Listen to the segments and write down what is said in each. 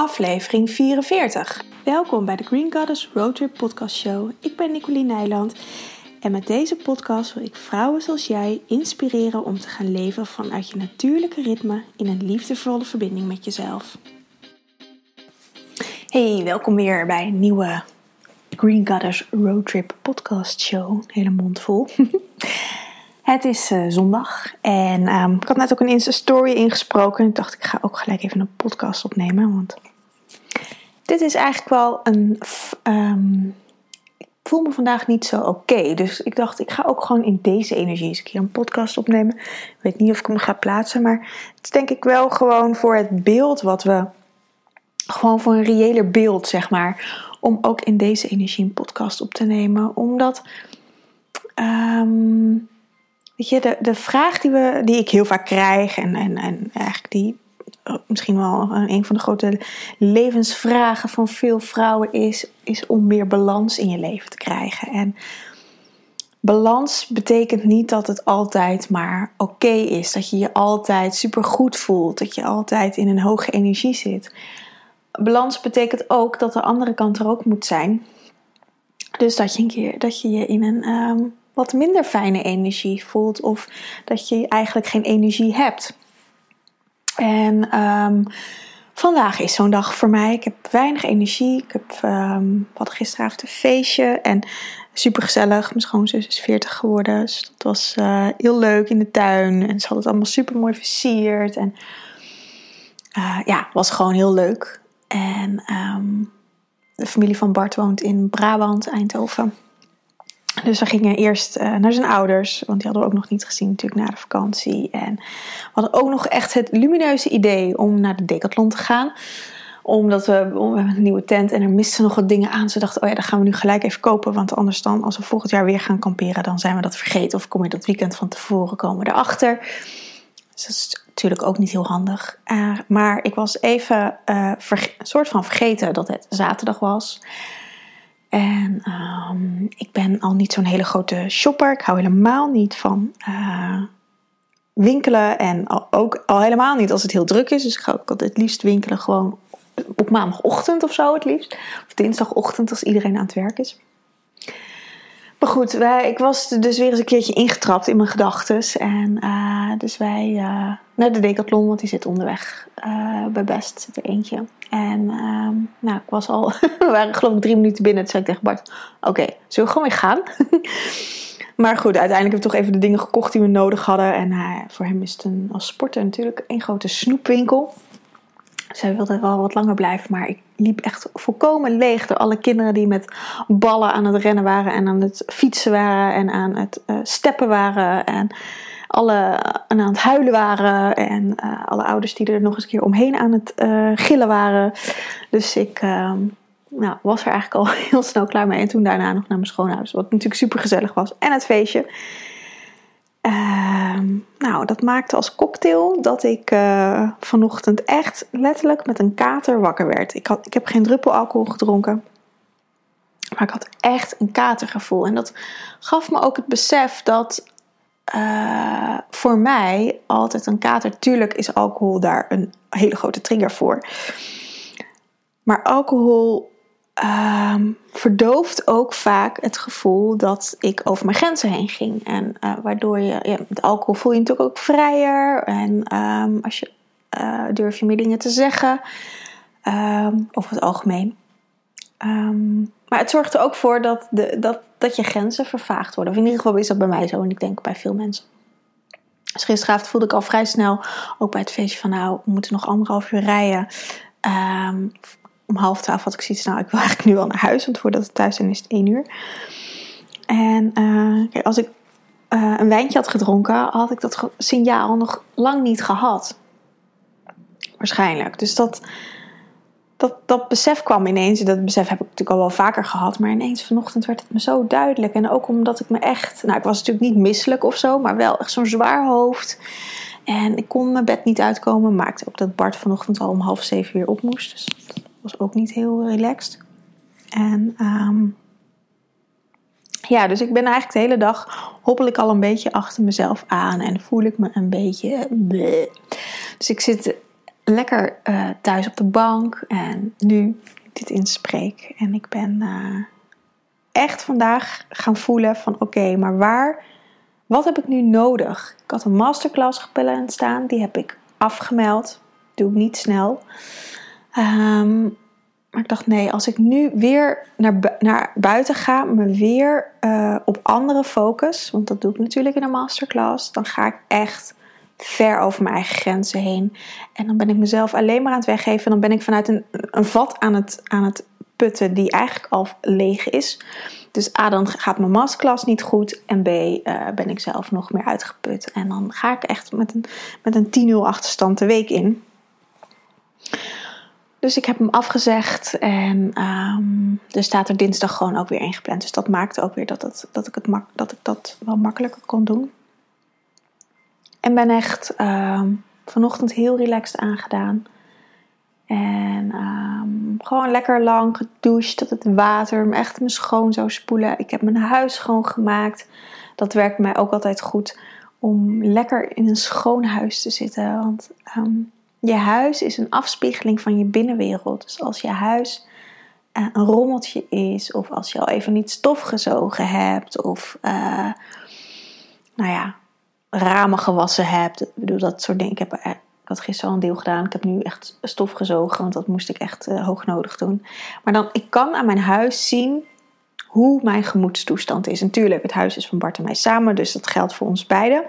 aflevering 44. Welkom bij de Green Goddess Roadtrip Podcast Show. Ik ben Nicoline Nijland en met deze podcast wil ik vrouwen zoals jij inspireren om te gaan leven vanuit je natuurlijke ritme in een liefdevolle verbinding met jezelf. Hey, welkom weer bij een nieuwe Green Goddess Roadtrip Podcast Show. Hele mond vol. Het is uh, zondag en um, ik had net ook een Insta-story ingesproken. Ik dacht, ik ga ook gelijk even een podcast opnemen. Want dit is eigenlijk wel een. Um, ik voel me vandaag niet zo oké. dus ik dacht, ik ga ook gewoon in deze energie eens een keer een podcast opnemen. Ik weet niet of ik hem ga plaatsen, maar het is denk ik wel gewoon voor het beeld wat we. Gewoon voor een reëler beeld, zeg maar. Om ook in deze energie een podcast op te nemen. Omdat. Um, Weet je, de, de vraag die, we, die ik heel vaak krijg, en, en, en eigenlijk die misschien wel een van de grote levensvragen van veel vrouwen is, is om meer balans in je leven te krijgen. En balans betekent niet dat het altijd maar oké is, dat je je altijd super goed voelt, dat je altijd in een hoge energie zit. Balans betekent ook dat de andere kant er ook moet zijn. Dus dat je, een keer, dat je je in een ehm, wat minder fijne energie voelt of dat je eigenlijk geen energie hebt. En um, vandaag is zo'n dag voor mij. Ik heb weinig energie. Ik heb, we hadden gisteravond een feestje en super gezellig. Mijn schoonzus is 40 geworden, dus dat was uh, heel leuk in de tuin. En ze hadden het allemaal super mooi versierd. En uh, ja, was gewoon heel leuk. En um, de familie van Bart woont in Brabant, Eindhoven. Dus we gingen eerst uh, naar zijn ouders, want die hadden we ook nog niet gezien natuurlijk na de vakantie. En we hadden ook nog echt het lumineuze idee om naar de Decathlon te gaan. Omdat we, we een nieuwe tent en er misten nog wat dingen aan. Ze dachten, oh ja, dat gaan we nu gelijk even kopen. Want anders dan, als we volgend jaar weer gaan kamperen, dan zijn we dat vergeten. Of kom je dat weekend van tevoren, komen we erachter. Dus dat is natuurlijk ook niet heel handig. Uh, maar ik was even een soort van vergeten dat het zaterdag was. En um, ik ben al niet zo'n hele grote shopper. Ik hou helemaal niet van uh, winkelen. En ook al helemaal niet als het heel druk is. Dus ik ga ook altijd het liefst winkelen gewoon op maandagochtend of zo het liefst. Of dinsdagochtend als iedereen aan het werk is. Maar goed, wij, ik was dus weer eens een keertje ingetrapt in mijn gedachten. En uh, dus wij uh, naar de Decathlon, want die zit onderweg. Uh, bij Best zit er eentje. En nou, ik was al, we waren geloof ik drie minuten binnen. Toen zei ik tegen Bart, oké, okay, zullen we gewoon weer gaan? maar goed, uiteindelijk hebben we toch even de dingen gekocht die we nodig hadden. En voor hem is het als sporter natuurlijk een grote snoepwinkel. Zij wilde wel wat langer blijven, maar ik liep echt volkomen leeg door alle kinderen die met ballen aan het rennen waren en aan het fietsen waren en aan het uh, steppen waren en, alle, en aan het huilen waren en uh, alle ouders die er nog eens een keer omheen aan het gillen waren. Dus ik nou, was er eigenlijk al heel snel klaar mee en toen daarna nog naar mijn schoonhuis, wat natuurlijk super gezellig was en het feestje. Uh, nou, dat maakte als cocktail dat ik uh, vanochtend echt letterlijk met een kater wakker werd. Ik, had, ik heb geen druppel alcohol gedronken. Maar ik had echt een katergevoel. En dat gaf me ook het besef dat uh, voor mij altijd een kater. Tuurlijk is alcohol daar een hele grote trigger voor. Maar alcohol um, verdooft ook vaak het gevoel dat ik over mijn grenzen heen ging. En uh, waardoor je, ja, met alcohol voel je, je natuurlijk ook vrijer. En um, als je uh, durf je meer dingen te zeggen. Um, over het algemeen. maar het zorgt er ook voor dat, de, dat, dat je grenzen vervaagd worden. Of in ieder geval is dat bij mij zo. En ik denk bij veel mensen. Dus gisteravond voelde ik al vrij snel, ook bij het feestje van nou, we moeten nog anderhalf uur rijden. Om half twaalf had ik zoiets, nou, ik wil eigenlijk nu al naar huis, want voordat we thuis zijn is het één uur. En uh, kijk, als ik uh, een wijntje had gedronken, had ik dat signaal nog lang niet gehad. Waarschijnlijk. Dus dat, dat, dat besef kwam ineens. Dat besef heb ik natuurlijk al wel vaker gehad. Maar ineens vanochtend werd het me zo duidelijk. En ook omdat ik me echt. Nou, ik was natuurlijk niet misselijk of zo. Maar wel echt zo'n zwaar hoofd. En ik kon mijn bed niet uitkomen. Maakte ook dat Bart vanochtend al om half zeven weer op moest. Dus was ook niet heel relaxed. En um, ja, dus ik ben eigenlijk de hele dag hoppel ik al een beetje achter mezelf aan en voel ik me een beetje. Dus ik zit lekker uh, thuis op de bank. En nu dit inspreek. En ik ben uh, echt vandaag gaan voelen van oké, maar waar, wat heb ik nu nodig? Ik had een masterclass gepland staan. Die heb ik afgemeld. Doe ik niet snel. Um, maar ik dacht, nee, als ik nu weer naar, naar buiten ga, me weer uh, op andere focus, want dat doe ik natuurlijk in een masterclass, dan ga ik echt ver over mijn eigen grenzen heen. En dan ben ik mezelf alleen maar aan het weggeven. En dan ben ik vanuit een, een vat aan het, aan het putten die eigenlijk al leeg is. Dus A, dan gaat mijn masterclass niet goed. En B, uh, ben ik zelf nog meer uitgeput. En dan ga ik echt met een, met een 10-0 achterstand de week in. Dus ik heb hem afgezegd en um, er staat er dinsdag gewoon ook weer ingepland. Dus dat maakte ook weer dat, dat, ik, het mak dat ik dat wel makkelijker kon doen. En ben echt um, vanochtend heel relaxed aangedaan. En um, gewoon lekker lang gedoucht tot het water me echt mijn schoon zou spoelen. Ik heb mijn huis schoongemaakt. Dat werkt mij ook altijd goed om lekker in een schoon huis te zitten. Want je huis is een afspiegeling van je binnenwereld. Dus als je huis uh, een rommeltje is, of als je al even niet stof gezogen hebt, of uh, nou ja, ramen gewassen hebt. Ik bedoel, dat soort dingen. Ik, heb, ik had gisteren al een deel gedaan. Ik heb nu echt stof gezogen, want dat moest ik echt uh, hoog nodig doen. Maar dan, ik kan aan mijn huis zien hoe mijn gemoedstoestand is. Natuurlijk, het huis is van Bart en mij samen, dus dat geldt voor ons beiden.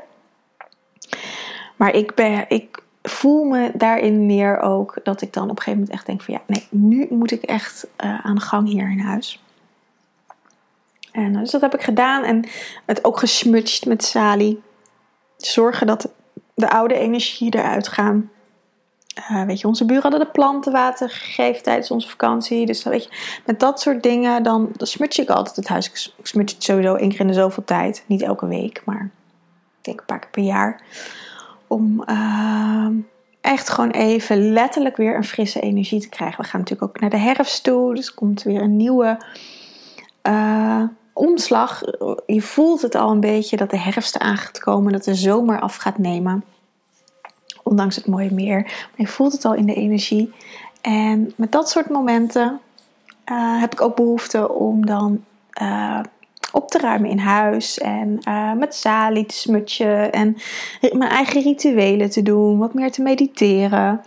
Maar ik, ben, ik voel me daarin meer ook dat ik dan op een gegeven moment echt denk van ja, nee, nu moet ik echt uh, aan de gang hier in huis. En uh, dus dat heb ik gedaan en het ook gesmutst met Sali. Zorgen dat de oude energie eruit gaan. Uh, weet je, onze buren hadden de planten water gegeven tijdens onze vakantie. Dus weet je, met dat soort dingen, dan, dan smuts ik altijd het huis. Ik smuts het sowieso één keer in de zoveel tijd. Niet elke week, maar ik een paar keer per jaar. Om uh, echt gewoon even letterlijk weer een frisse energie te krijgen. We gaan natuurlijk ook naar de herfst toe. Dus komt weer een nieuwe uh, omslag. Je voelt het al een beetje dat de herfst aan gaat komen. Dat de zomer af gaat nemen. Ondanks het mooie meer. Maar je voelt het al in de energie. En met dat soort momenten uh, heb ik ook behoefte om dan uh, op te ruimen in huis. En uh, met Sali te smutje. En mijn eigen rituelen te doen. Wat meer te mediteren.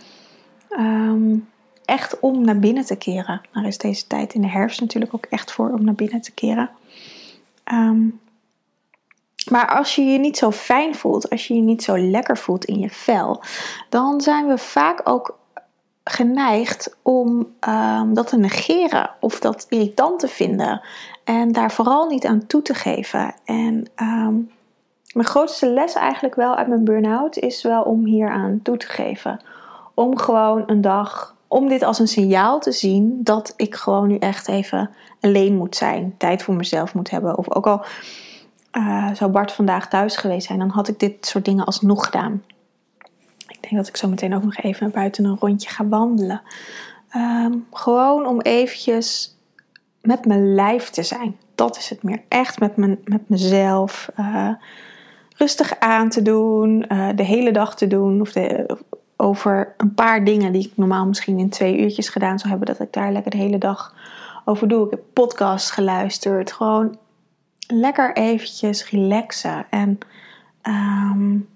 Um, echt om naar binnen te keren. Daar is deze tijd in de herfst natuurlijk ook echt voor om naar binnen te keren. Um, maar als je je niet zo fijn voelt, als je je niet zo lekker voelt in je vel, dan zijn we vaak ook geneigd om um, dat te negeren of dat irritant te vinden. En daar vooral niet aan toe te geven. En um, mijn grootste les eigenlijk wel uit mijn burn-out is wel om hier aan toe te geven. Om gewoon een dag, om dit als een signaal te zien dat ik gewoon nu echt even alleen moet zijn. Tijd voor mezelf moet hebben. Of ook al uh, zou Bart vandaag thuis geweest zijn, dan had ik dit soort dingen alsnog gedaan. Ik denk dat ik zo meteen ook nog even buiten een rondje ga wandelen. Um, gewoon om eventjes met mijn lijf te zijn. Dat is het meer. Echt met, mijn, met mezelf. Uh, rustig aan te doen. Uh, de hele dag te doen. Of de, over een paar dingen die ik normaal misschien in twee uurtjes gedaan zou hebben. Dat ik daar lekker de hele dag over doe. Ik heb podcasts geluisterd. Gewoon lekker eventjes relaxen. En um,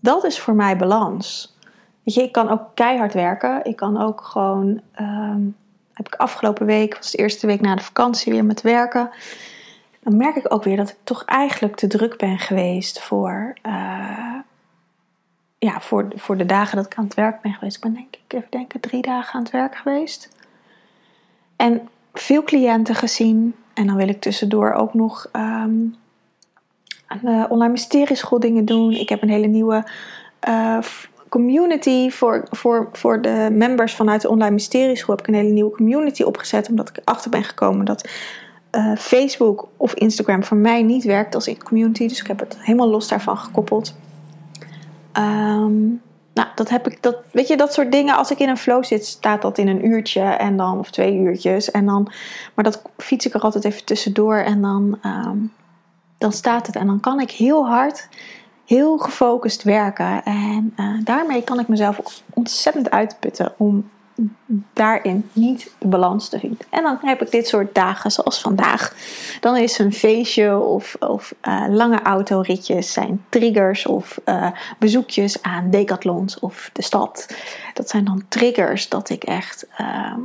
dat is voor mij balans. Weet je, ik kan ook keihard werken. Ik kan ook gewoon. Um, heb ik afgelopen week, was de eerste week na de vakantie weer met werken. Dan merk ik ook weer dat ik toch eigenlijk te druk ben geweest voor. Uh, ja, voor, voor de dagen dat ik aan het werk ben geweest. Ik ben denk ik even denken, drie dagen aan het werk geweest. En veel cliënten gezien. En dan wil ik tussendoor ook nog um, aan online mysterieschool dingen doen. Ik heb een hele nieuwe uh, community voor, voor, voor de members vanuit de online mysterieschool. Heb ik een hele nieuwe community opgezet. Omdat ik erachter ben gekomen dat uh, Facebook of Instagram voor mij niet werkt als community. Dus ik heb het helemaal los daarvan gekoppeld. Um, nou, dat heb ik, dat, weet je, dat soort dingen. Als ik in een flow zit, staat dat in een uurtje en dan, of twee uurtjes. En dan, maar dat fiets ik er altijd even tussendoor en dan, um, dan staat het. En dan kan ik heel hard heel gefocust werken. En uh, daarmee kan ik mezelf ontzettend uitputten om daarin niet de balans te vinden. En dan heb ik dit soort dagen zoals vandaag. Dan is een feestje of, of uh, lange autoritjes zijn triggers of uh, bezoekjes aan decathlons of de stad. Dat zijn dan triggers dat ik echt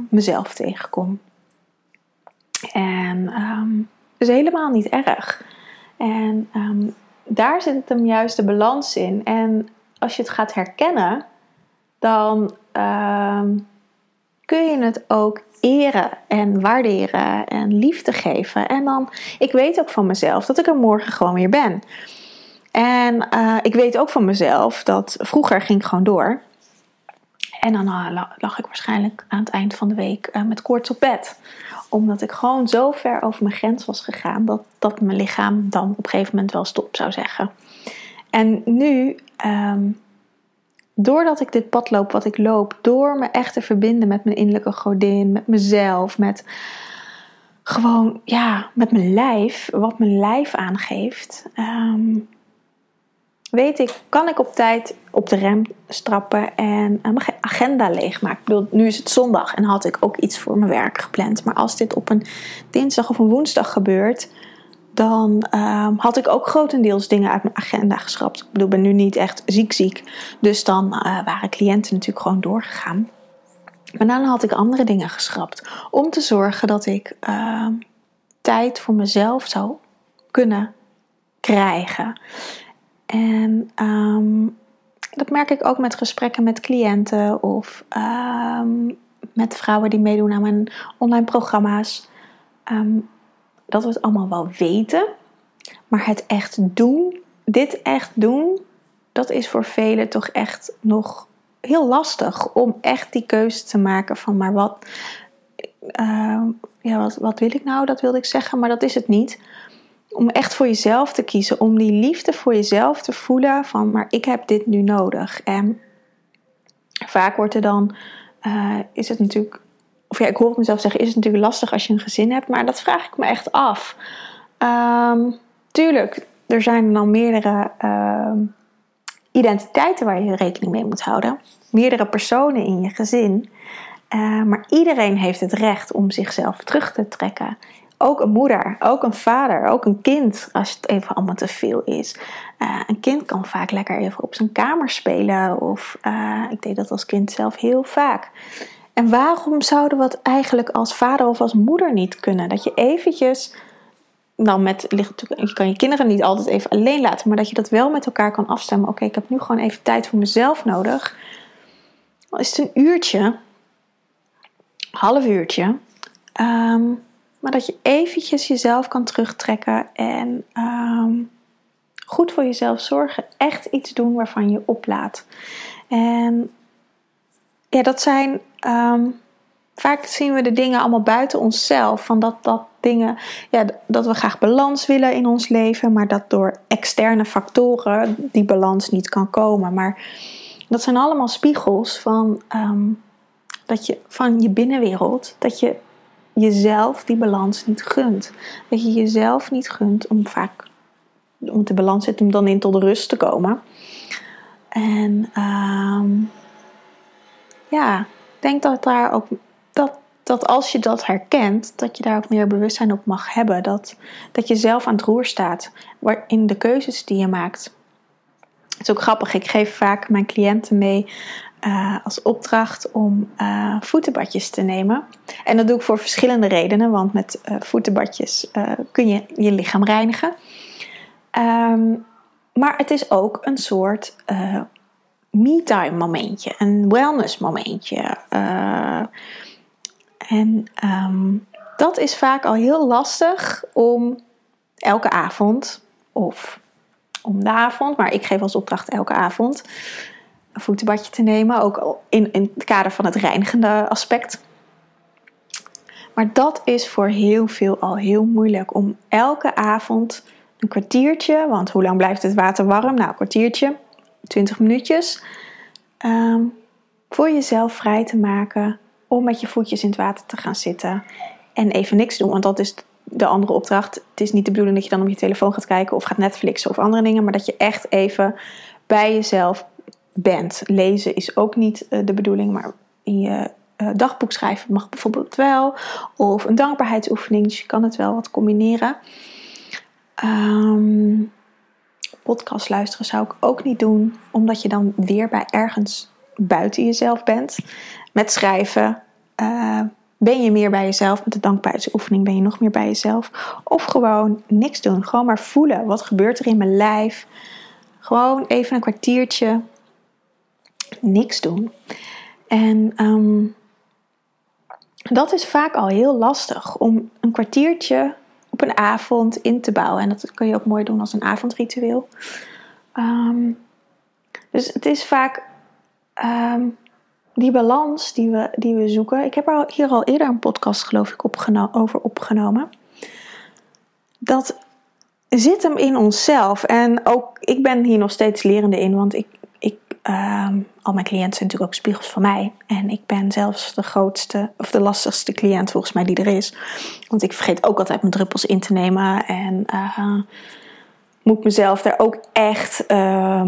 mezelf tegenkom. En um, dus helemaal niet erg. En um, daar zit het hem juist de balans in. En als je het gaat herkennen, dan um, kun je het ook eren en waarderen en liefde geven. En dan, ik weet ook van mezelf dat ik er morgen gewoon weer ben. En uh, ik weet ook van mezelf dat vroeger ging ik gewoon door. En dan uh, lag ik waarschijnlijk aan het eind van de week uh, met koorts op bed. Omdat ik gewoon zo ver over mijn grens was gegaan dat, dat mijn lichaam dan op een gegeven moment wel stop zou zeggen. En nu um, doordat ik dit pad loop wat ik loop, door me echt te verbinden met mijn innerlijke godin, met mezelf, met gewoon, ja, met mijn lijf, wat mijn lijf aangeeft, um, weet ik, kan ik op tijd op de rem strappen en uh, mijn agenda leegmaken. Ik bedoel, nu is het zondag en had ik ook iets voor mijn werk gepland. Maar als dit op een dinsdag of een woensdag gebeurt, dan um, had ik ook grotendeels dingen uit mijn agenda geschrapt. Ik bedoel, ik ben nu niet echt ziek ziek. Dus dan uh, waren cliënten natuurlijk gewoon doorgegaan. Maar dan had ik andere dingen geschrapt. Om te zorgen dat ik uh, tijd voor mezelf zou kunnen krijgen. En um, dat merk ik ook met gesprekken met cliënten of um, met vrouwen die meedoen aan mijn online programma's dat we het allemaal wel weten. Maar het echt doen, dit echt doen, dat is voor velen toch echt nog heel lastig om echt die keuze te maken van maar wat, ja, wat wil ik nou? Dat wilde ik zeggen, maar dat is het niet. Om echt voor jezelf te kiezen, om die liefde voor jezelf te voelen van maar ik heb dit nu nodig. En vaak wordt er dan, uh, is het natuurlijk of ja, ik hoor mezelf zeggen, is het natuurlijk lastig als je een gezin hebt, maar dat vraag ik me echt af. Um, tuurlijk, er zijn dan meerdere uh, identiteiten waar je rekening mee moet houden. Meerdere personen in je gezin. Uh, maar iedereen heeft het recht om zichzelf terug te trekken. Ook een moeder, ook een vader, ook een kind, als het even allemaal te veel is. Uh, een kind kan vaak lekker even op zijn kamer spelen. Of uh, ik deed dat als kind zelf heel vaak. En waarom zouden we het eigenlijk als vader of als moeder niet kunnen? Dat je eventjes, nou met, je kan je kinderen niet altijd even alleen laten, maar dat je dat wel met elkaar kan afstemmen. Oké, ik heb nu gewoon even tijd voor mezelf nodig. Is het een uurtje, half uurtje. Um, maar dat je eventjes jezelf kan terugtrekken en um, goed voor jezelf zorgen. Echt iets doen waarvan je oplaat. En ja, dat zijn. Um, vaak zien we de dingen allemaal buiten onszelf. Van dat, dat dingen. Ja, dat we graag balans willen in ons leven. Maar dat door externe factoren die balans niet kan komen. Maar dat zijn allemaal spiegels van. Um, dat je van je binnenwereld. Dat je jezelf die balans niet gunt. Dat je jezelf niet gunt om vaak. Om de balans zit om dan in tot rust te komen. En. Um, ja, ik denk dat daar ook dat, dat als je dat herkent, dat je daar ook meer bewustzijn op mag hebben. Dat, dat je zelf aan het roer staat in de keuzes die je maakt. Het is ook grappig, ik geef vaak mijn cliënten mee uh, als opdracht om uh, voetenbadjes te nemen. En dat doe ik voor verschillende redenen, want met uh, voetenbadjes kun je je lichaam reinigen. Um, maar het is ook een soort me-time momentje, een wellness momentje. En um, dat is vaak al heel lastig om elke avond of om de avond, maar ik geef als opdracht elke avond voetenbadje te nemen, ook in, in het kader van het reinigende aspect. Maar dat is voor heel veel al heel moeilijk om elke avond een kwartiertje, want hoe lang blijft het water warm? Nou, een kwartiertje 20 minuutjes. Um, voor jezelf vrij te maken om met je voetjes in het water te gaan zitten. En even niks doen, want dat is de andere opdracht. Het is niet de bedoeling dat je dan op je telefoon gaat kijken of gaat Netflixen of andere dingen, maar dat je echt even bij jezelf bent. Lezen is ook niet eh, de bedoeling, maar in je uh, dagboek schrijven mag bijvoorbeeld wel. Of een dankbaarheidsoefening, dus je kan het wel wat combineren. Um, podcast luisteren zou ik ook niet doen, omdat je dan weer bij ergens buiten jezelf bent. Met schrijven uh, ben je meer bij jezelf. Met de dankbaarheidsoefening ben je nog meer bij jezelf. Of gewoon niks doen. Gewoon maar voelen. Wat gebeurt er in mijn lijf? Gewoon even een kwartiertje niks doen. En um, dat is vaak al heel lastig om een kwartiertje op een avond in te bouwen. En dat kun je ook mooi doen als een avondritueel. Um, dus het is vaak um, die balans die we, die we zoeken. Ik heb er hier al eerder een podcast, geloof ik, over opgenomen. Dat zit hem in onszelf. En ook ik ben hier nog steeds lerende in, want ik, uh, al mijn cliënten zijn natuurlijk ook spiegels van mij. En ik ben zelfs de grootste of de lastigste cliënt volgens mij die er is. Want ik vergeet ook altijd mijn druppels in te nemen. En uh, moet mezelf daar ook echt uh,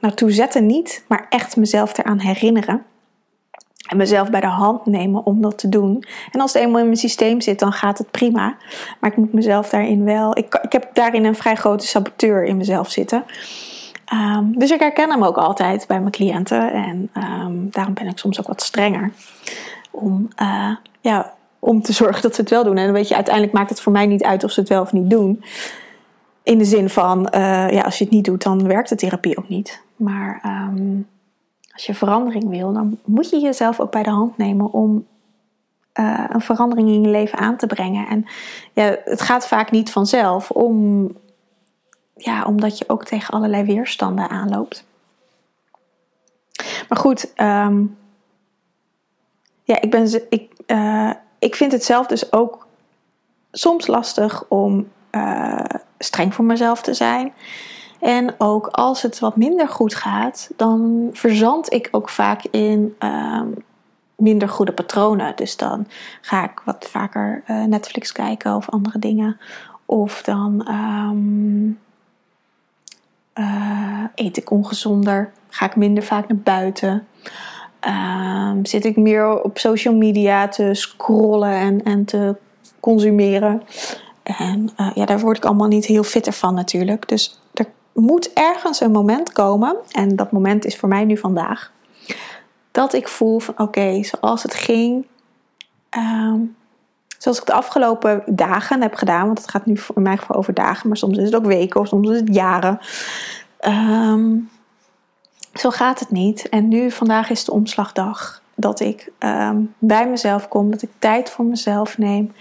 naartoe zetten, niet. Maar echt mezelf eraan herinneren. En mezelf bij de hand nemen om dat te doen. En als het eenmaal in mijn systeem zit, dan gaat het prima. Maar ik moet mezelf daarin wel. Ik, ik heb daarin een vrij grote saboteur in mezelf zitten. Um, dus ik herken hem ook altijd bij mijn cliënten. En um, daarom ben ik soms ook wat strenger. Om, uh, ja, om te zorgen dat ze het wel doen. En weet je, uiteindelijk maakt het voor mij niet uit of ze het wel of niet doen. In de zin van, uh, ja, als je het niet doet, dan werkt de therapie ook niet. Maar um, als je verandering wil, dan moet je jezelf ook bij de hand nemen om uh, een verandering in je leven aan te brengen. En ja, het gaat vaak niet vanzelf, om, ja, omdat je ook tegen allerlei weerstanden aanloopt. Maar goed, um, ja, ik, ben, ik, uh, ik vind het zelf dus ook soms lastig om uh, streng voor mezelf te zijn. En ook als het wat minder goed gaat, dan verzand ik ook vaak in um, minder goede patronen. Dus dan ga ik wat vaker uh, Netflix kijken of andere dingen. Of dan um, uh, eet ik ongezonder. Ga ik minder vaak naar buiten. Um, zit ik meer op social media te scrollen en, en te consumeren. En uh, ja, daar word ik allemaal niet heel fitter van natuurlijk. Dus er moet ergens een moment komen, en dat moment is voor mij nu vandaag, dat ik voel van oké, zoals het ging, um, zoals ik de afgelopen dagen heb gedaan, want het gaat nu in mijn geval over dagen, maar soms is het ook weken of soms is het jaren. Um, zo gaat het niet. En nu, vandaag is de omslagdag. Dat ik um, bij mezelf kom, dat ik tijd voor mezelf neem.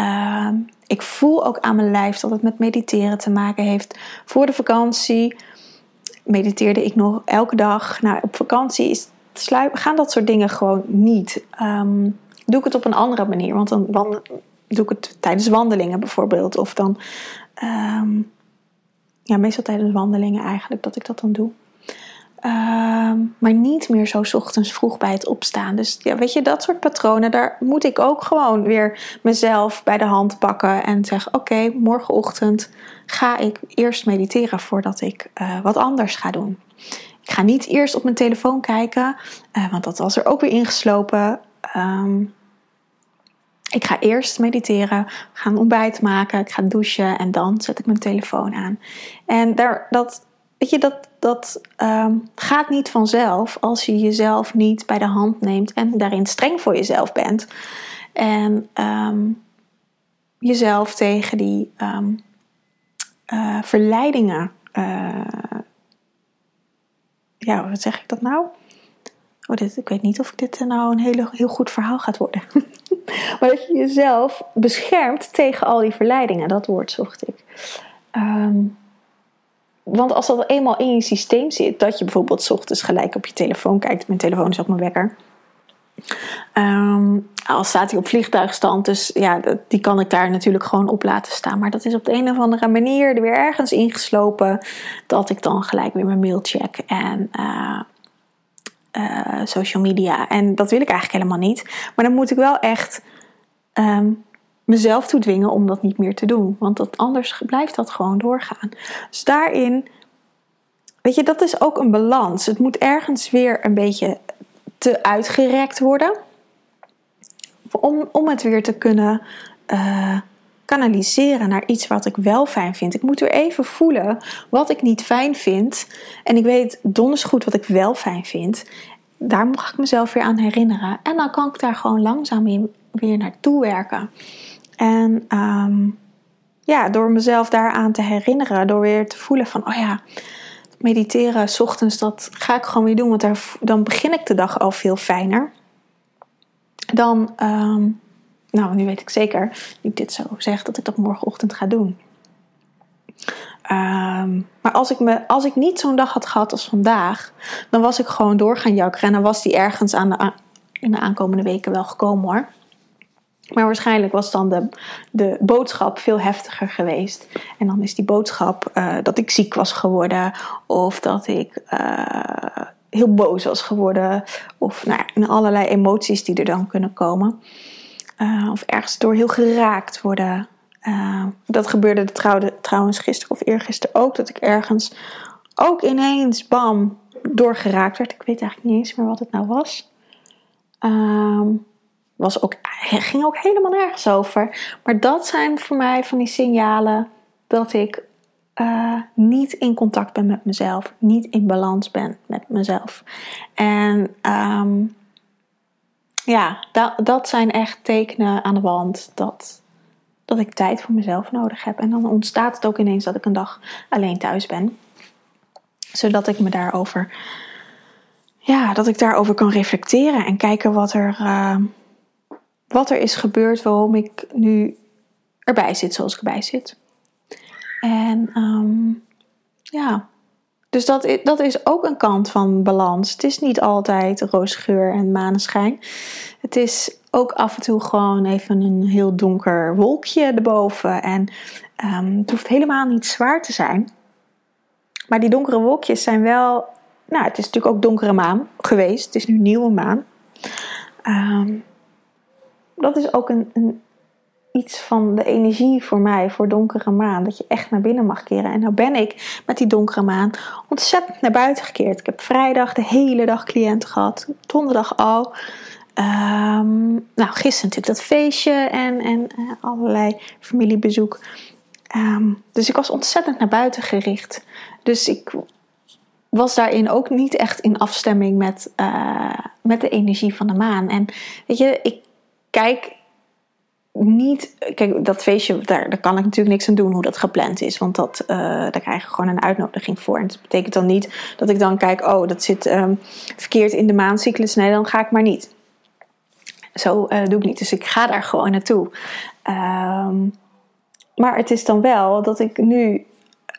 Um, ik voel ook aan mijn lijf dat het met mediteren te maken heeft. Voor de vakantie mediteerde ik nog elke dag. Nou, op vakantie is gaan dat soort dingen gewoon niet. Um, doe ik het op een andere manier. Want dan, doe ik het tijdens wandelingen bijvoorbeeld. Of dan, um, ja, meestal tijdens wandelingen eigenlijk dat ik dat dan doe. Um, maar niet meer zo ochtends vroeg bij het opstaan. Dus ja, weet je, dat soort patronen, daar moet ik ook gewoon weer mezelf bij de hand pakken en zeggen: Oké, morgenochtend ga ik eerst mediteren voordat ik uh, wat anders ga doen. Ik ga niet eerst op mijn telefoon kijken, uh, want dat was er ook weer ingeslopen. Um, ik ga eerst mediteren, ga een ontbijt maken, ik ga douchen en dan zet ik mijn telefoon aan. En daar, dat, weet je, dat, dat um, gaat niet vanzelf als je jezelf niet bij de hand neemt en daarin streng voor jezelf bent. En um, jezelf tegen die um, uh, verleidingen. Uh, ja, wat zeg ik dat nou? Oh, dit, ik weet niet of dit nou een hele, heel goed verhaal gaat worden. maar dat je jezelf beschermt tegen al die verleidingen. Dat woord zocht ik. Um, want als dat eenmaal in je systeem zit, dat je bijvoorbeeld ochtends gelijk op je telefoon kijkt. Mijn telefoon is ook mijn wekker. Um, al staat hij op vliegtuigstand, dus ja, die kan ik daar natuurlijk gewoon op laten staan. Maar dat is op de een of andere manier er weer ergens ingeslopen dat ik dan gelijk weer mijn mail check en uh, uh, social media. En dat wil ik eigenlijk helemaal niet. Maar dan moet ik wel echt ehm, mezelf toe dwingen om dat niet meer te doen. Want dat, anders blijft dat gewoon doorgaan. Dus daarin, weet je, dat is ook een balans. Het moet ergens weer een beetje te uitgerekt worden. Om, om het weer te kunnen uh, kanaliseren naar iets wat ik wel fijn vind. Ik moet weer even voelen wat ik niet fijn vind. En ik weet donders goed wat ik wel fijn vind. Daar mag ik mezelf weer aan herinneren. En dan kan ik daar gewoon langzaam weer naartoe werken. En ehm, ja, door mezelf daaraan te herinneren, door weer te voelen van, oh ja, mediteren s ochtends, dat ga ik gewoon weer doen, want daar, dan begin ik de dag al veel fijner. Dan, ehm, nou, nu weet ik zeker, nu ik dit zo zeg, dat ik dat morgenochtend ga doen. Ehm, maar als ik, me, als ik niet zo'n dag had gehad als vandaag, dan was ik gewoon door gaan jakkeren. En dan was die ergens aan de, in de aankomende weken wel gekomen hoor. Maar waarschijnlijk was dan de, de boodschap veel heftiger geweest. En dan is die boodschap uh, dat ik ziek was geworden. Of dat ik uh, heel boos was geworden. Of nou, in allerlei emoties die er dan kunnen komen. Uh, of ergens door heel geraakt worden. dat gebeurde trouw, trouwens gisteren of eergisteren ook. Dat ik ergens ook ineens, bam, doorgeraakt werd. Ik weet eigenlijk niet eens meer wat het nou was. Ehm was ook, ging ook helemaal nergens over. Maar dat zijn voor mij van die signalen dat ik uh, niet in contact ben met mezelf, niet in balans ben met mezelf. En um, ja, dat, zijn echt tekenen aan de wand dat, dat ik tijd voor mezelf nodig heb. En dan ontstaat het ook ineens dat ik een dag alleen thuis ben, zodat ik me daarover, ja, dat ik daarover kan reflecteren en kijken wat er. Uh, wat er is gebeurd, waarom ik nu erbij zit zoals ik erbij zit. En um, ja, dus dat is, dat is ook een kant van balans. Het is niet altijd roosgeur en maneschijn. Het is ook af en toe gewoon even een heel donker wolkje erboven. En um, het hoeft helemaal niet zwaar te zijn. Maar die donkere wolkjes zijn wel. Nou, het is natuurlijk ook donkere maan geweest. Het is nu nieuwe maan. Um, dat is ook een, een, iets van de energie voor mij, voor donkere maan. Dat je echt naar binnen mag keren. En nou ben ik met die donkere maan ontzettend naar buiten gekeerd. Ik heb vrijdag de hele dag cliënten gehad. Donderdag al. Um, nou, gisteren natuurlijk dat feestje en, en uh, allerlei familiebezoek. Um, dus ik was ontzettend naar buiten gericht. Dus ik was daarin ook niet echt in afstemming met, uh, met de energie van de maan. En weet je, ik kijk niet. Kijk, dat feestje, daar, daar kan ik natuurlijk niks aan doen hoe dat gepland is. Want dat, uh, daar krijg ik gewoon een uitnodiging voor. En dat betekent dan niet dat ik dan kijk, oh, dat zit um, verkeerd in de maancyclus. Nee, dan ga ik maar niet. Zo uh, doe ik niet. Dus ik ga daar gewoon naartoe. Um, maar het is dan wel dat ik nu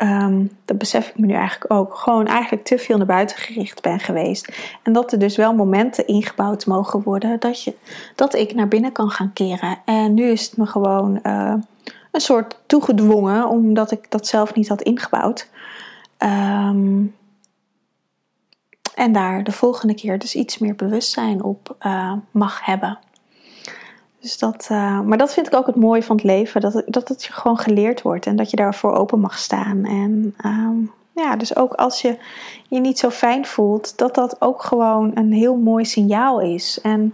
um, dat besef ik me nu eigenlijk ook, gewoon eigenlijk te veel naar buiten gericht ben geweest. En dat er dus wel momenten ingebouwd mogen worden dat, je, dat ik naar binnen kan gaan keren. En nu is het me gewoon uh, een soort toegedwongen, omdat ik dat zelf niet had ingebouwd. Um, en daar de volgende keer dus iets meer bewustzijn op uh, mag hebben. Dus dat, uh, maar dat vind ik ook het mooie van het leven. Dat dat het je gewoon geleerd wordt. En dat je daarvoor open mag staan. En um, ja, dus ook als je je niet zo fijn voelt. Dat dat ook gewoon een heel mooi signaal is. En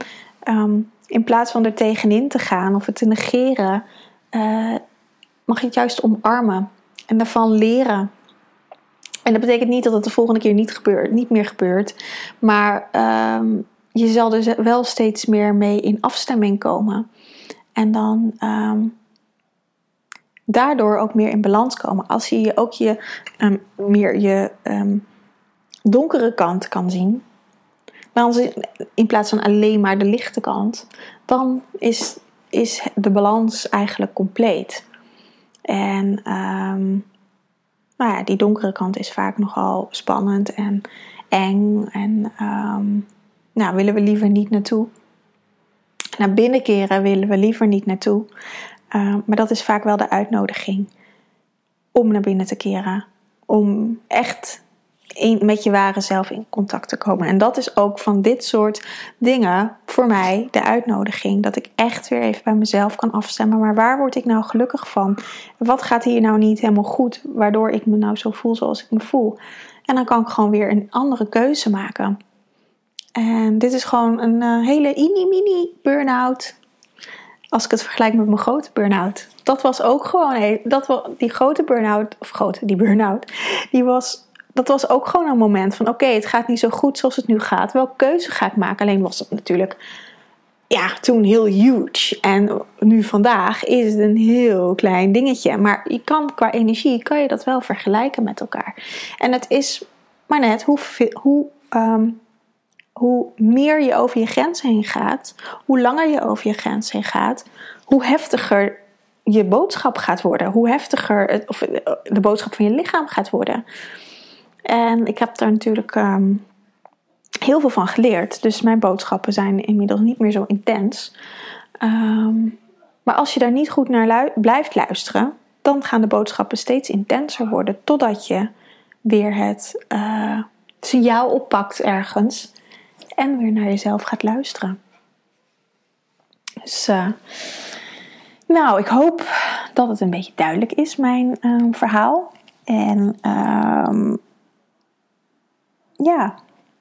um, in plaats van er tegenin te gaan of het te negeren. Uh, mag je het juist omarmen. En daarvan leren. En dat betekent niet dat het de volgende keer niet, gebeurt, niet meer gebeurt. Maar... Um, je zal dus wel steeds meer mee in afstemming komen. En dan um, daardoor ook meer in balans komen. Als je ook je, um, meer je um, donkere kant kan zien. Dan in plaats van alleen maar de lichte kant. Dan is, is de balans eigenlijk compleet. En nou ja, die donkere kant is vaak nogal spannend en eng. En nou, willen we liever niet naartoe. Naar binnen keren willen we liever niet naartoe. Uh, maar dat is vaak wel de uitnodiging om naar binnen te keren. Om echt met je ware zelf in contact te komen. En dat is ook van dit soort dingen voor mij de uitnodiging. Dat ik echt weer even bij mezelf kan afstemmen. Maar waar word ik nou gelukkig van? Wat gaat hier nou niet helemaal goed, waardoor ik me nou zo voel zoals ik me voel? En dan kan ik gewoon weer een andere keuze maken. En dit is gewoon een uh, hele mini burn-out. Als ik het vergelijk met mijn grote burn-out. Dat was ook gewoon, dat, die grote burn-out, of grote, die burn-out, die was dat was ook gewoon een moment van: oké, het gaat niet zo goed zoals het nu gaat. Welke keuze ga ik maken? Alleen was het natuurlijk, ja, toen heel huge. En nu vandaag is het een heel klein dingetje. Maar je kan qua energie kan je dat wel vergelijken met elkaar. En het is maar net hoe, hoe, ehm, hoe meer je over je grens heen gaat, hoe langer je over je grens heen gaat, hoe heftiger je boodschap gaat worden. Hoe heftiger of de boodschap van je lichaam gaat worden. En ik heb daar natuurlijk ehm, heel veel van geleerd. Dus mijn boodschappen zijn inmiddels niet meer zo intens. Ehm, maar als je daar niet goed naar blijft luisteren, dan gaan de boodschappen steeds intenser worden. Totdat je weer het uh, signaal oppakt ergens. En weer naar jezelf gaat luisteren. Dus, uh, nou, ik hoop dat het een beetje duidelijk is, mijn uh, verhaal. En um, ja,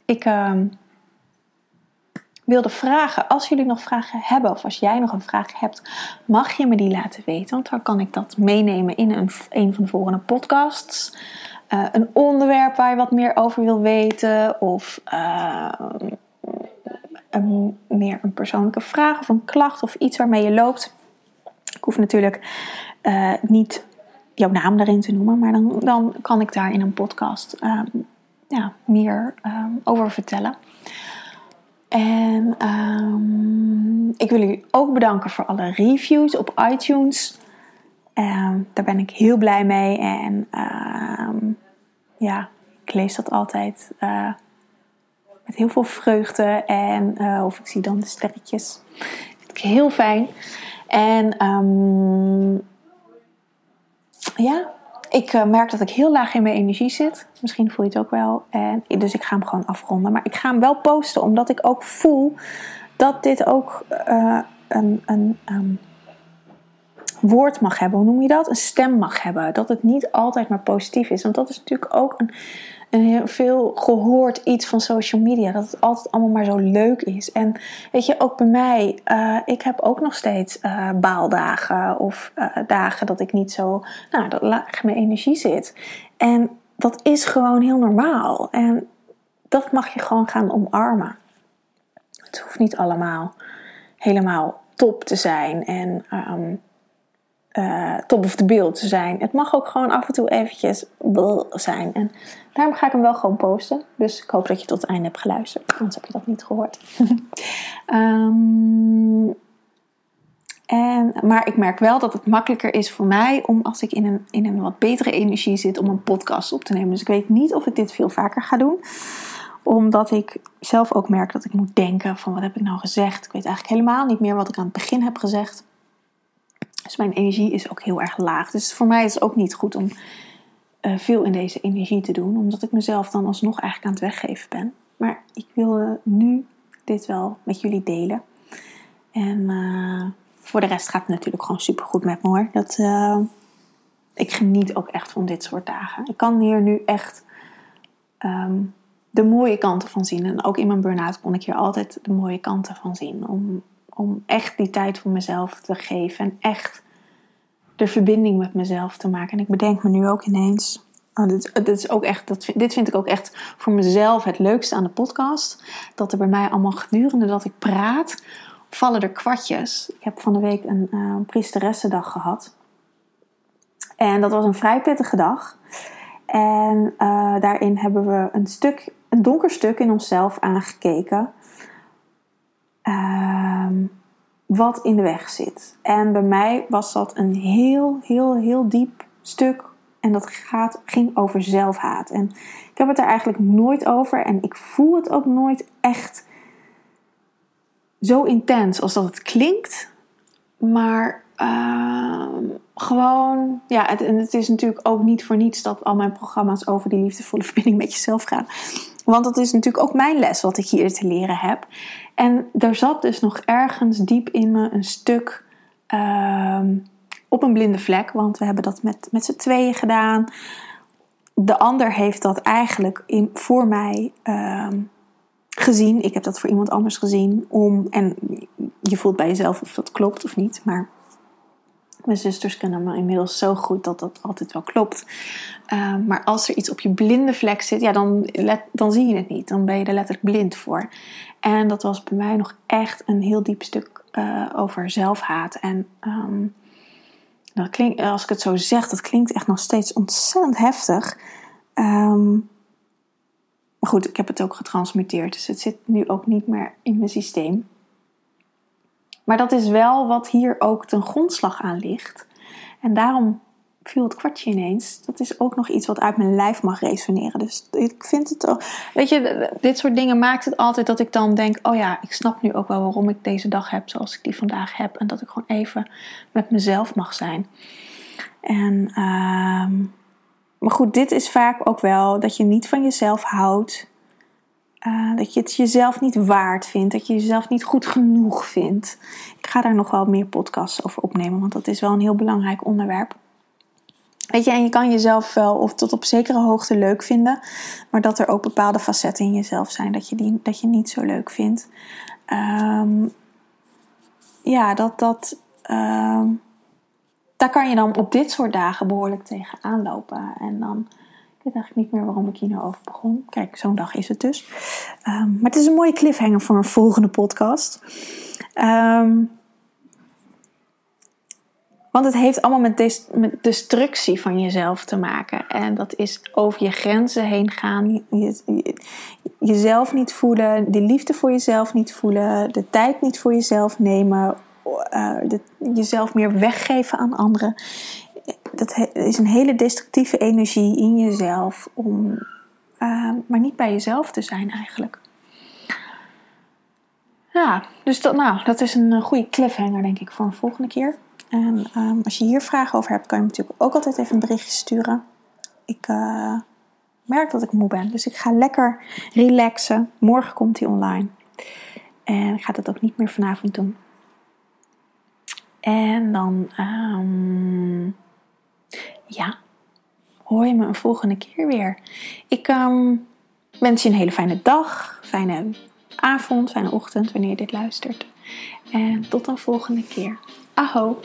ik uh, wilde vragen, als jullie nog vragen hebben of als jij nog een vraag hebt, mag je me die laten weten. Want dan kan ik dat meenemen in een, een van de volgende podcasts. Uh, een onderwerp waar je wat meer over wil weten of een, meer een persoonlijke vraag of een klacht of iets waarmee je loopt. Ik hoef natuurlijk uh, niet jouw naam erin te noemen, maar dan, dan kan ik daar in een podcast um, ja, meer um, over vertellen. En ik wil u ook bedanken voor alle reviews op iTunes. Daar ben ik heel blij mee. En ja, ik lees dat altijd uh, met heel veel vreugde. En uh, of ik zie dan de sterretjes. vind ik heel fijn. En ja, ik uh, merk dat ik heel laag in mijn energie zit. Misschien voel je het ook wel. En, dus ik ga hem gewoon afronden. Maar ik ga hem wel posten, omdat ik ook voel dat dit ook uh, een, een um, woord mag hebben. Hoe noem je dat? Een stem mag hebben. Dat het niet altijd maar positief is. Want dat is natuurlijk ook een heel veel gehoord iets van social media. Dat het altijd allemaal maar zo leuk is. En weet je, ook bij mij, uh, ik heb ook nog steeds uh, baaldagen of uh, dagen dat ik niet zo, nou, dat laag mijn energie zit. En dat is gewoon heel normaal. En dat mag je gewoon gaan omarmen. Het hoeft niet allemaal helemaal top te zijn en um, uh, top of the beeld zijn. Het mag ook gewoon af en toe eventjes zijn. En daarom ga ik hem wel gewoon posten. Dus ik hoop dat je tot het einde hebt geluisterd. Anders heb je dat niet gehoord. um, en, maar ik merk wel dat het makkelijker is voor mij om als ik in een, in een wat betere energie zit om een podcast op te nemen. Dus ik weet niet of ik dit veel vaker ga doen omdat ik zelf ook merk dat ik moet denken van wat heb ik nou gezegd. Ik weet eigenlijk helemaal niet meer wat ik aan het begin heb gezegd. Dus mijn energie is ook heel erg laag. Dus voor mij is het ook niet goed om uh, veel in deze energie te doen, omdat ik mezelf dan alsnog eigenlijk aan het weggeven ben. Maar ik wilde nu dit wel met jullie delen. En uh, voor de rest gaat het natuurlijk gewoon super goed met me hoor. Dat, uh, ik geniet ook echt van dit soort dagen. Ik kan hier nu echt um, de mooie kanten van zien. En ook in mijn burn-out kon ik hier altijd de mooie kanten van zien. Om om echt die tijd voor mezelf te geven en echt de verbinding met mezelf te maken. En ik bedenk me nu ook ineens. Oh, dit, dit, is ook echt, dat, dit vind ik ook echt voor mezelf het leukste aan de podcast. Dat er bij mij allemaal gedurende dat ik praat, vallen er kwartjes. Ik heb van de week een uh, priesteressendag gehad. En dat was een vrij pittige dag. En uh, daarin hebben we een stuk, een donker stuk in onszelf aangekeken. Ehm, wat in de weg zit. En bij mij was dat een heel, heel, heel diep stuk. En dat gaat, ging over zelfhaat. En ik heb het er eigenlijk nooit over. En ik voel het ook nooit echt zo intens als dat het klinkt. Maar Ehm, gewoon, ja, het, en het is natuurlijk ook niet voor niets dat al mijn programma's over die liefdevolle verbinding met jezelf gaan. Want dat is natuurlijk ook mijn les wat ik hier te leren heb. En er zat dus nog ergens diep in me een stuk ehm, op een blinde vlek. Want we hebben dat met, met z'n tweeën gedaan. De ander heeft dat eigenlijk in, voor mij ehm, gezien. Ik heb dat voor iemand anders gezien. Om, en je voelt bij jezelf of dat klopt of niet. Maar mijn zusters kennen me inmiddels zo goed dat dat altijd wel klopt. Ehm, maar als er iets op je blinde vlek zit, ja, dan, dan zie je het niet. Dan ben je er letterlijk blind voor. En dat was bij mij nog echt een heel diep stuk uh, over zelfhaat. En um, dat klinkt, als ik het zo zeg, dat klinkt echt nog steeds ontzettend heftig. Um, maar goed, ik heb het ook getransmuteerd. Dus het zit nu ook niet meer in mijn systeem. Maar dat is wel wat hier ook ten grondslag aan ligt. En daarom viel het kwartje ineens. Dat is ook nog iets wat uit mijn lijf mag resoneren. Dus ik vind het ook. Weet je, dit soort dingen maakt het altijd dat ik dan denk: oh ja, ik snap nu ook wel waarom ik deze dag heb zoals ik die vandaag heb. En dat ik gewoon even met mezelf mag zijn. En, uh, maar goed, dit is vaak ook wel dat je niet van jezelf houdt. Uh, dat je het jezelf niet waard vindt. Dat je jezelf niet goed genoeg vindt. Ik ga daar nog wel meer podcasts over opnemen, want dat is wel een heel belangrijk onderwerp. Weet je, en je kan jezelf wel of tot op zekere hoogte leuk vinden, maar dat er ook bepaalde facetten in jezelf zijn dat je, die, dat je niet zo leuk vindt. Um, ja, dat, dat, um, daar kan je dan op dit soort dagen behoorlijk tegen aanlopen. En dan, weet eigenlijk niet meer waarom ik hier nou over begon. Kijk, zo'n dag is het dus. Um, maar het is een mooie cliffhanger voor een volgende podcast. Um, want het heeft allemaal met, destructie van jezelf te maken. En dat is over je grenzen heen gaan. Je, jezelf niet voelen. De liefde voor jezelf niet voelen. De tijd niet voor jezelf nemen. De, jezelf meer weggeven aan anderen. Dat is een hele destructieve energie in jezelf. Om uh, maar niet bij jezelf te zijn eigenlijk. Ja, dus dat, nou, dat is een goede cliffhanger denk ik voor een volgende keer. En um, als je hier vragen over hebt, kan je me natuurlijk ook altijd even een berichtje sturen. Ik uh, merk dat ik moe ben, dus ik ga lekker relaxen. Morgen komt hij online. En ik ga dat ook niet meer vanavond doen. En dan, um, ja, hoor je me een volgende keer weer. Ik um, wens je een hele fijne dag, fijne avond, fijne ochtend wanneer je dit luistert. En tot een volgende keer. Aho!